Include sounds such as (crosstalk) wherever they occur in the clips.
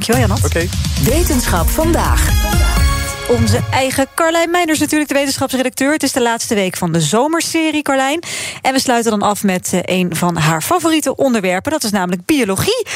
Dankjewel, Janat. Oké. Wetenschap vandaag. Onze eigen Carlijn Meinders, natuurlijk de wetenschapsredacteur. Het is de laatste week van de zomerserie, Carlijn. En we sluiten dan af met eh, een van haar favoriete onderwerpen. Dat is namelijk biologie.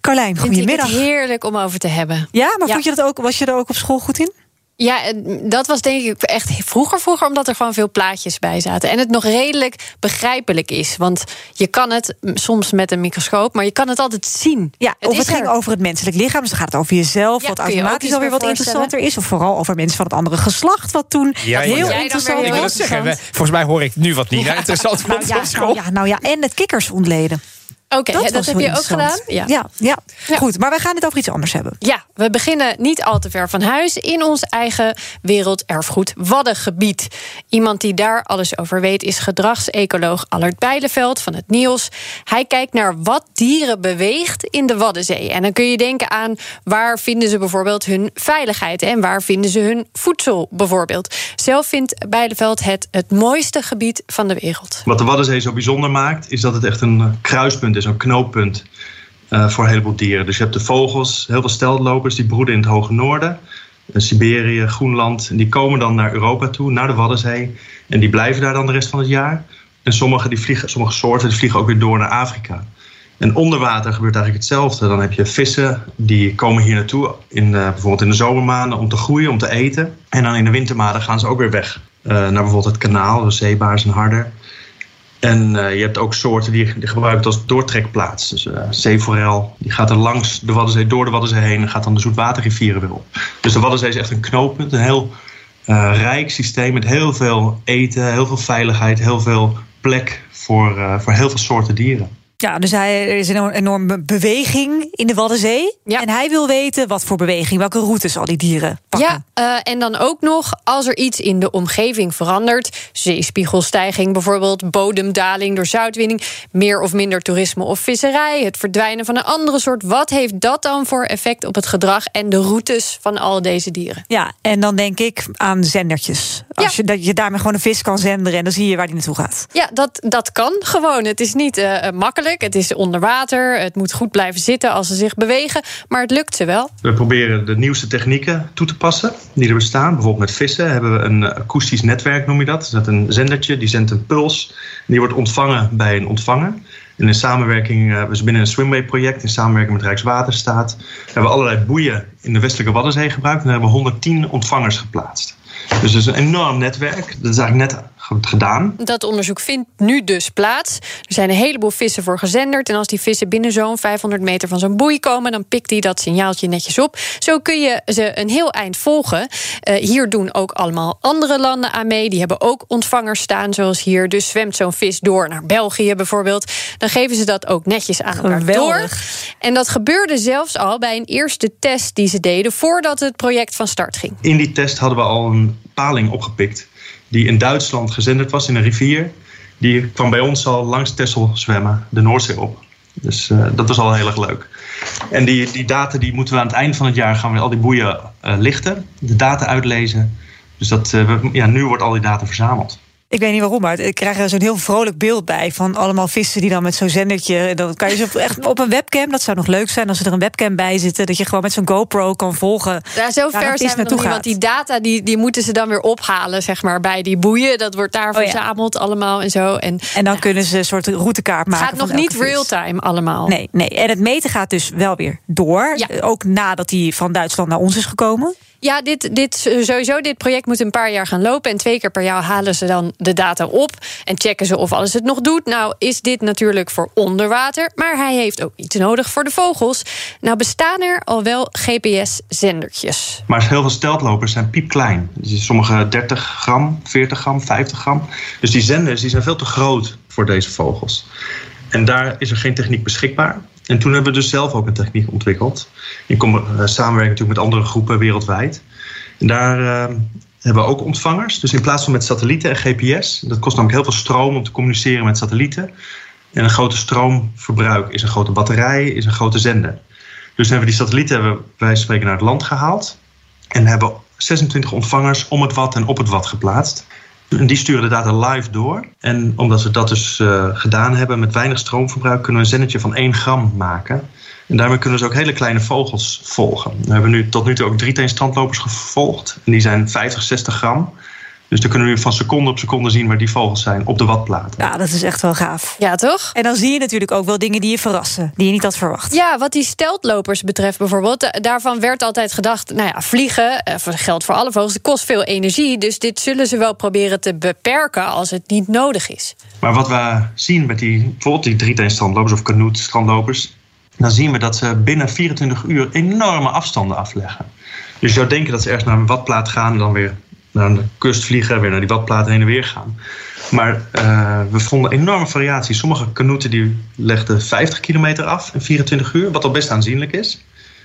Carlijn, goedemiddag. Vind ik het heerlijk om over te hebben. Ja, maar Vond je dat ook, was je er ook op school goed in? Ja, dat was denk ik echt vroeger, vroeger, omdat er gewoon veel plaatjes bij zaten. En het nog redelijk begrijpelijk is. Want je kan het soms met een microscoop, maar je kan het altijd zien. Ja, of het ging over het menselijk lichaam. Dus dan gaat het over jezelf, wat automatisch alweer wat interessanter is. Of vooral over mensen van het andere geslacht, wat toen ja, heel ja. interessant ik wil het zeggen, volgens mij hoor ik nu wat niet ja. interessant nou, ja, nou, ja, nou ja, en het kikkers ontleden. Oké, okay, dat, dat heb je ook gedaan? Ja. Ja, ja. ja, goed. Maar wij gaan het over iets anders hebben. Ja, we beginnen niet al te ver van huis in ons eigen werelderfgoed Waddengebied. Iemand die daar alles over weet is gedragsecoloog Allard Bijleveld van het Niels. Hij kijkt naar wat dieren beweegt in de Waddenzee. En dan kun je denken aan waar vinden ze bijvoorbeeld hun veiligheid en waar vinden ze hun voedsel bijvoorbeeld. Zelf vindt Bijleveld het het mooiste gebied van de wereld. Wat de Waddenzee zo bijzonder maakt, is dat het echt een kruispunt is is knooppunt uh, voor een heleboel dieren. Dus je hebt de vogels, heel veel steltlopers, die broeden in het hoge noorden. Uh, Siberië, Groenland. En die komen dan naar Europa toe, naar de Waddenzee. En die blijven daar dan de rest van het jaar. En sommige, die vliegen, sommige soorten vliegen ook weer door naar Afrika. En onder water gebeurt eigenlijk hetzelfde. Dan heb je vissen, die komen hier naartoe, in, uh, bijvoorbeeld in de zomermaanden, om te groeien, om te eten. En dan in de wintermaanden gaan ze ook weer weg. naar bijvoorbeeld het kanaal, de zeebaars en harder. En uh, je hebt ook soorten die, gebruiken het als doortrekplaats. Dus uh, zeeforel, die gaat er langs de Waddenzee, door de Waddenzee heen... en gaat dan de zoetwaterrivieren weer op. Dus de Waddenzee is echt een knooppunt, een heel uh, rijk systeem... met heel veel eten, heel veel veiligheid, heel veel plek voor, voor heel veel soorten dieren. Ja, dus hij, er is een enorme beweging in de Waddenzee. Ja. En hij wil weten wat voor beweging, welke routes al die dieren pakken. Ja, uh, en dan ook nog als er iets in de omgeving verandert. Zeespiegelstijging bijvoorbeeld, bodemdaling door zoutwinning... meer of minder toerisme of visserij, het verdwijnen van een andere soort. Wat heeft dat dan voor effect op het gedrag en de routes van al deze dieren? Ja, en dan denk ik aan zendertjes. Als ja. je, dat je daarmee gewoon een vis kan zenderen... en dan zie je waar die naartoe gaat. Ja, dat, dat kan gewoon. Het is niet uh, makkelijk. Het is onder water. Het moet goed blijven zitten als ze zich bewegen. Maar het lukt ze wel. We proberen de nieuwste technieken toe te passen die er bestaan. Bijvoorbeeld met vissen hebben we een akoestisch netwerk, noem je dat. Dat is een zendertje, die zendt een puls. Die wordt ontvangen bij een ontvanger. En in samenwerking, dus binnen een Swimway-project, in samenwerking met Rijkswaterstaat, hebben we allerlei boeien in de westelijke Waddenzee gebruikt. En daar hebben we 110 ontvangers geplaatst. Dus het is een enorm netwerk. Dat is eigenlijk net gedaan. Dat onderzoek vindt nu dus plaats. Er zijn een heleboel vissen voor gezenderd. En als die vissen binnen zo'n 500 meter van zo'n boei komen... dan pikt hij dat signaaltje netjes op. Zo kun je ze een heel eind volgen. Uh, hier doen ook allemaal andere landen aan mee. Die hebben ook ontvangers staan, zoals hier. Dus zwemt zo'n vis door naar België bijvoorbeeld. Dan geven ze dat ook netjes aan elkaar Geweldig. door. En dat gebeurde zelfs al bij een eerste test die ze deden... voordat het project van start ging. In die test hadden we al een paling opgepikt die in Duitsland gezenderd was in een rivier. Die kwam bij ons al langs Texel zwemmen, de Noordzee op. Dus uh, dat was al heel erg leuk. En die, die data die moeten we aan het eind van het jaar gaan we al die boeien uh, lichten, de data uitlezen. Dus dat, we, ja, nu wordt al die data verzameld. Ik weet niet waarom, maar ik krijg er zo'n heel vrolijk beeld bij van allemaal vissen die dan met zo'n zendertje. Dan kan je ze (laughs) echt op een webcam. Dat zou nog leuk zijn als er een webcam bij zit. Dat je gewoon met zo'n GoPro kan volgen. Daar zo ver zijn we nog niet, want die data die, die moeten ze dan weer ophalen, zeg maar, bij die boeien. Dat wordt daar verzameld oh, ja. allemaal en zo. En, en dan ja. kunnen ze een soort routekaart maken. Het gaat nog niet real-time allemaal. Nee, nee, en het meten gaat dus wel weer door. Ja. Ook nadat hij van Duitsland naar ons is gekomen. Ja, dit, dit, sowieso, dit project moet een paar jaar gaan lopen. En twee keer per jaar halen ze dan de data op. En checken ze of alles het nog doet. Nou is dit natuurlijk voor onderwater. Maar hij heeft ook iets nodig voor de vogels. Nou bestaan er al wel GPS-zendertjes. Maar heel veel steltlopers zijn piepklein. Dus sommige 30 gram, 40 gram, 50 gram. Dus die zenders die zijn veel te groot voor deze vogels. En daar is er geen techniek beschikbaar. En toen hebben we dus zelf ook een techniek ontwikkeld. In samenwerking natuurlijk met andere groepen wereldwijd. En daar hebben we ook ontvangers. Dus in plaats van met satellieten en GPS, dat kost namelijk heel veel stroom om te communiceren met satellieten. En een grote stroomverbruik is een grote batterij, is een grote zender. Dus hebben we die satellieten hebben wij spreken naar het land gehaald. En hebben 26 ontvangers om het wat en op het wat geplaatst. Die sturen de data live door. En omdat we dat dus uh, gedaan hebben met weinig stroomverbruik, kunnen we een zendertje van 1 gram maken. En daarmee kunnen ze ook hele kleine vogels volgen. We hebben nu tot nu toe ook drie strandlopers gevolgd. En die zijn 50, 60 gram. Dus dan kunnen we van seconde op seconde zien waar die vogels zijn op de watplaten. Ja, dat is echt wel gaaf. Ja, toch? En dan zie je natuurlijk ook wel dingen die je verrassen, die je niet had verwacht. Ja, wat die steltlopers betreft bijvoorbeeld, daarvan werd altijd gedacht, nou ja, vliegen, eh, geldt voor alle vogels, kost veel energie. Dus dit zullen ze wel proberen te beperken als het niet nodig is. Maar wat we zien met die, bijvoorbeeld die drieteen-strandlopers of canoe-strandlopers, dan zien we dat ze binnen 24 uur enorme afstanden afleggen. Dus je zou denken dat ze ergens naar een watplaat gaan en dan weer naar de kust vliegen, weer naar die watplaat heen en weer gaan. Maar uh, we vonden enorme variaties. Sommige kanoeten die legden 50 kilometer af in 24 uur, wat al best aanzienlijk is.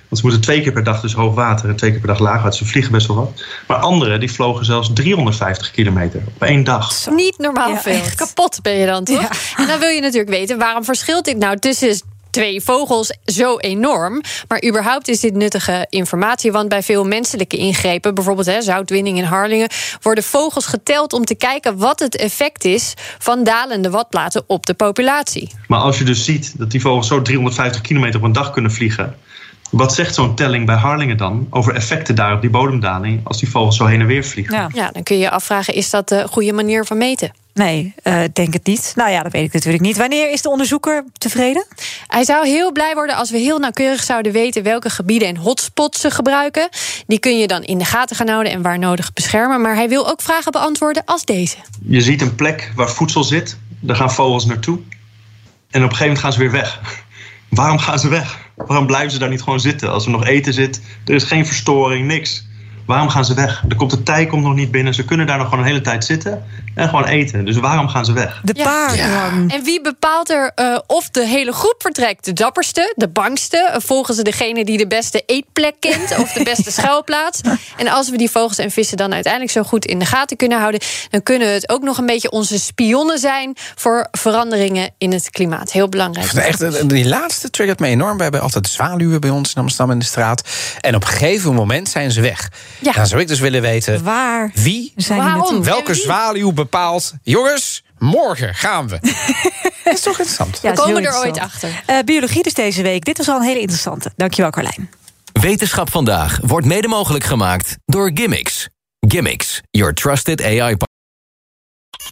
Want ze moeten twee keer per dag dus hoog water en twee keer per dag laag water. Ze vliegen best wel wat. Maar anderen die vlogen zelfs 350 kilometer op één dag. Niet normaal veel. Kapot ben je dan, toch? Ja. En dan wil je natuurlijk weten, waarom verschilt dit nou tussen twee vogels zo enorm. Maar überhaupt is dit nuttige informatie. Want bij veel menselijke ingrepen, bijvoorbeeld hè, zoutwinning in Harlingen, worden vogels geteld om te kijken wat het effect is van dalende watplaten op de populatie. Maar als je dus ziet dat die vogels zo 350 kilometer op een dag kunnen vliegen. Wat zegt zo'n telling bij Harlingen dan over effecten daar op die bodemdaling als die vogels zo heen en weer vliegen? Ja, ja dan kun je je afvragen: is dat de goede manier van meten? Nee, uh, denk het niet. Nou ja, dat weet ik natuurlijk niet. Wanneer is de onderzoeker tevreden? Hij zou heel blij worden als we heel nauwkeurig zouden weten welke gebieden en hotspots ze gebruiken. Die kun je dan in de gaten gaan houden en waar nodig beschermen. Maar hij wil ook vragen beantwoorden als deze. Je ziet een plek waar voedsel zit, daar gaan vogels naartoe. En op een gegeven moment gaan ze weer weg. (laughs) Waarom gaan ze weg? Waarom blijven ze daar niet gewoon zitten? Als er nog eten zit, er is geen verstoring, niks. Waarom gaan ze weg? Er komt de tij komt nog niet binnen. Ze kunnen daar nog gewoon een hele tijd zitten en gewoon eten. Dus waarom gaan ze weg? De paarden. Ja. En wie bepaalt er uh, of de hele groep vertrekt? De dapperste, de bangste? Volgen ze degene die de beste eetplek kent of de beste (laughs) schuilplaats? En als we die vogels en vissen dan uiteindelijk zo goed in de gaten kunnen houden, dan kunnen het ook nog een beetje onze spionnen zijn voor veranderingen in het klimaat. Heel belangrijk. Echt, die laatste triggert me enorm. We hebben altijd zwaluwen bij ons in Amsterdam in de straat. En op een gegeven moment zijn ze weg. Ja. Dan zou ik dus willen weten... Waar wie, zijn waarom, welke zwaluw bepaalt... jongens, morgen gaan we. (laughs) dat is toch interessant. we komen er ooit achter. Uh, biologie dus deze week. Dit was al een hele interessante. Dankjewel, Carlijn. Wetenschap vandaag wordt mede mogelijk gemaakt door Gimmicks. Gimmicks, your trusted AI